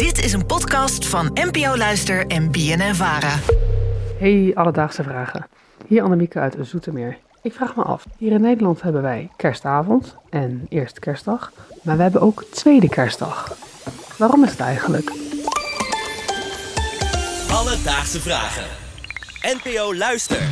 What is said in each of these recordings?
Dit is een podcast van NPO Luister en BNN Vara. Hey, alledaagse vragen. Hier Annemieke uit Zoetermeer. Ik vraag me af, hier in Nederland hebben wij kerstavond en eerste kerstdag, maar we hebben ook tweede kerstdag. Waarom is het eigenlijk? Alledaagse vragen. NPO Luister.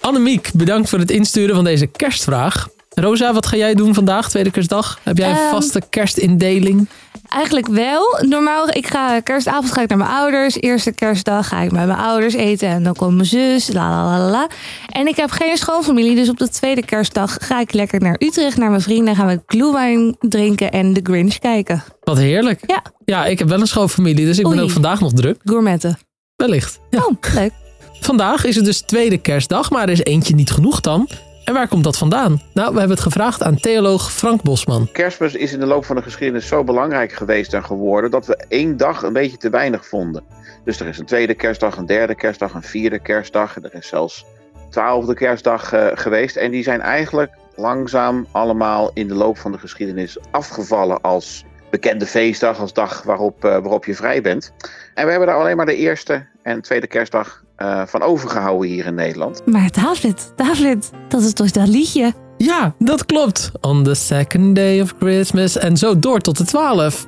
Annemiek, bedankt voor het insturen van deze kerstvraag. Rosa, wat ga jij doen vandaag, tweede kerstdag? Heb jij een Ehm, vaste kerstindeling? Eigenlijk wel. Normaal, ik ga kerstavond ga ik naar mijn ouders. Eerste kerstdag ga ik met mijn ouders eten. En dan komt mijn zus. La la la la. En ik heb geen schoonfamilie. Dus op de tweede kerstdag ga ik lekker naar Utrecht. Naar mijn vrienden. Gaan we glühwein drinken en The Grinch kijken. Wat heerlijk. Ja. Ja, ik heb wel een schoonfamilie, dus ik ben ook vandaag nog druk. Gourmetten. Wellicht. Ja. Oh, leuk. Vandaag is het dus tweede kerstdag, maar er is eentje niet genoeg dan. En waar komt dat vandaan? Nou, we hebben het gevraagd aan theoloog Frank Bosman. Kerstmis is in de loop van de geschiedenis zo belangrijk geweest en geworden dat we één dag een beetje te weinig vonden. Dus er is een tweede kerstdag, een derde kerstdag, een vierde kerstdag. En er is zelfs twaalfde kerstdag eh, geweest. En die zijn eigenlijk langzaam allemaal in de loop van de geschiedenis afgevallen als bekende feestdag, als dag waarop, eh, waarop je vrij bent. En we hebben daar alleen maar de eerste en tweede kerstdag eh, van overgehouden hier in Nederland. Maar David, David, dat is toch dat liedje? Ja, dat klopt. On the second day of Christmas. En zo door tot de twaalf.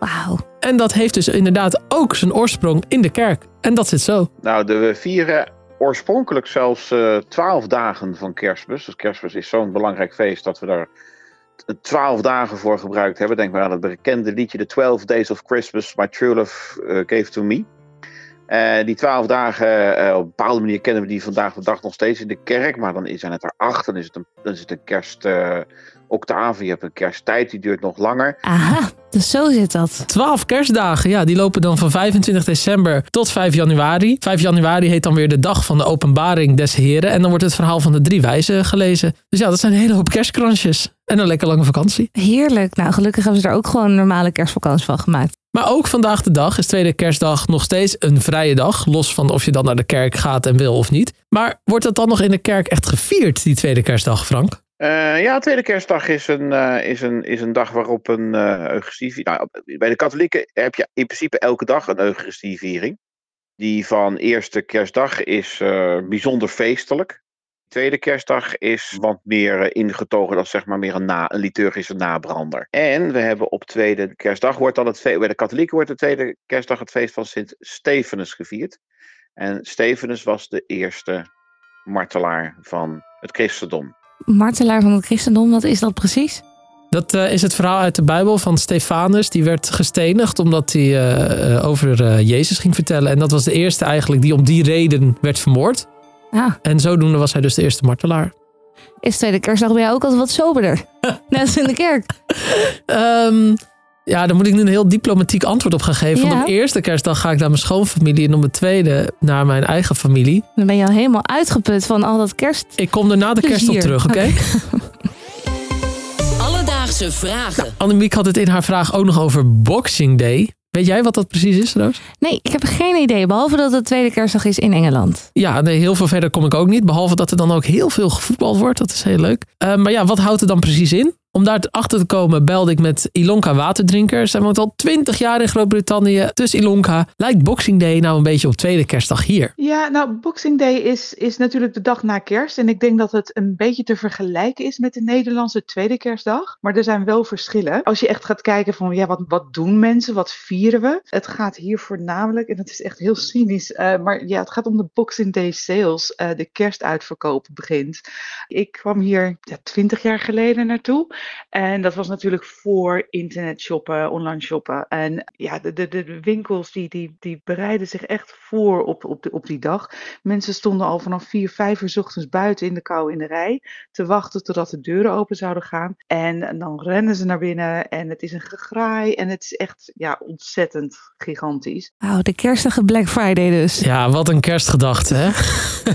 Wauw. En dat heeft dus inderdaad ook zijn oorsprong in de kerk. En dat zit zo. Nou, de, we vieren oorspronkelijk zelfs eh, twaalf dagen van kerstmis. Dus kerstmis is zo'n belangrijk feest dat we daar twaalf dagen voor gebruikt hebben. Denk maar aan het bekende liedje The 12 Days of Christmas My True Love eh, Gave to Me. Eh, die twaalf dagen, eh, op een bepaalde manier kennen we die vandaag de dag nog steeds in de kerk. Maar dan zijn het er acht, dan is het een, dan is het een kerst eh, octave. Je hebt een kersttijd, die duurt nog langer. Aha, dus zo zit dat. 12 kerstdagen, ja, die lopen dan van 25 december tot 5 januari. 5 januari heet dan weer de dag van de openbaring des Heren. En dan wordt het verhaal van de drie wijzen gelezen. Dus ja, dat zijn een hele hoop kerstkransjes. En een lekker lange vakantie. Heerlijk. Nou, gelukkig hebben ze er ook gewoon een normale kerstvakantie van gemaakt. Maar ook vandaag de dag is tweede kerstdag nog steeds een vrije dag. Los van of je dan naar de kerk gaat en wil of niet. Maar wordt dat dan nog in de kerk echt gevierd, die tweede kerstdag, Frank? Eh, ja, tweede kerstdag is een, eh, is een, is een dag waarop een eucharistie... Nou, bij de katholieken heb je in principe elke dag een eucharistieviering. Die van eerste kerstdag is bijzonder feestelijk. Tweede kerstdag is wat meer eh, ingetogen, dat is zeg maar meer een, na, een liturgische nabrander. En we hebben op tweede kerstdag, wordt dan het bij de katholieken wordt de tweede kerstdag het feest van Sint Stefanus gevierd. En Stefanus was de eerste martelaar van het christendom. Martelaar van het christendom, wat is dat precies? Dat eh, is het verhaal uit de Bijbel van Stefanus. Die werd gestenigd omdat hij eh, over Jezus ging vertellen. En dat was de eerste eigenlijk die om die reden werd vermoord. Ah, En zodoende was hij dus de eerste martelaar. is tweede kerstdag bij jou ook altijd wat soberder? Net als in de kerk. Ehm, ja, daar moet ik nu een heel diplomatiek antwoord op gaan geven. Ja. Want op eerste kerstdag ga ik naar mijn schoonfamilie. En op de tweede naar mijn eigen familie. Dan ben je al helemaal uitgeput van al dat kerst. Ik kom er na de kerst op terug, oké? Alledaagse vragen. Annemiek had het in haar vraag ook nog over Boxing Day. Weet jij wat dat precies is, Roos? Nee, ik heb geen idee. Behalve dat het tweede kerstdag is in Engeland. Ja, nee, heel veel verder kom ik ook niet. Behalve dat er dan ook heel veel gevoetbald wordt. Dat is heel leuk. Eh, maar ja, wat houdt het dan precies in? Om daar achter te komen belde ik met Ilonka Waterdrinker. Zij woont al 20 jaar in Groot-Brittannië. Dus Ilonka, lijkt Boxing Day nou een beetje op tweede kerstdag hier? Ja, nou, Boxing Day is, is natuurlijk de dag na kerst. En ik denk dat het een beetje te vergelijken is met de Nederlandse tweede kerstdag. Maar er zijn wel verschillen. Als je echt gaat kijken van, ja, wat, wat doen mensen? Wat vieren we? Het gaat hier voornamelijk, en dat is echt heel cynisch, eh, maar ja, het gaat om de Boxing Day sales. Eh, de kerstuitverkoop begint. Ik kwam hier ja, 20 jaar geleden naartoe. En dat was natuurlijk voor internet shoppen, online shoppen. En ja, de, de, de winkels die, die, die bereiden zich echt voor op, op, de, op die dag. Mensen stonden al vanaf 4, 5 uur 's ochtends buiten in de kou in de rij. Te wachten totdat de deuren open zouden gaan. En dan rennen ze naar binnen en het is een gegraai. En het is echt ja, ontzettend gigantisch. Wauw, de kerstige Black Friday dus. Ja, wat een kerstgedachte, hè?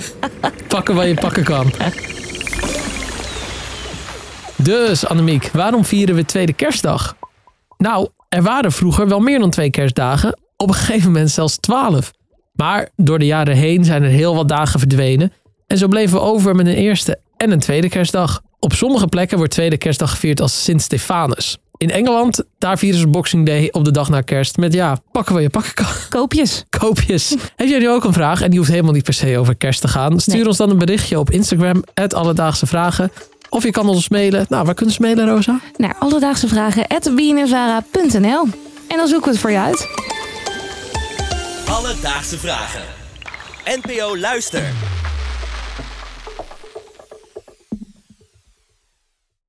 pakken wat je pakken kan. Dus, Annemiek, waarom vieren we tweede kerstdag? Nou, er waren vroeger wel meer dan twee kerstdagen. Op een gegeven moment zelfs twaalf. Maar door de jaren heen zijn er heel wat dagen verdwenen. En zo bleven we over met een eerste en een tweede kerstdag. Op sommige plekken wordt tweede kerstdag gevierd als Sint Stefanus. In Engeland, daar vieren ze Boxing Day op de dag na kerst met ja, pakken wat je pakken. Koopjes. Koopjes. Heb jij nu ook een vraag en die hoeft helemaal niet per se over kerst te gaan? Stuur Nee. ons dan een berichtje op Instagram, het Alledaagse Vragen. Of je kan ons mailen. Nou, waar kunnen ze mailen, Rosa? Naar alledaagse vragen. En dan zoeken we het voor je uit. Alledaagse vragen. NPO Luister.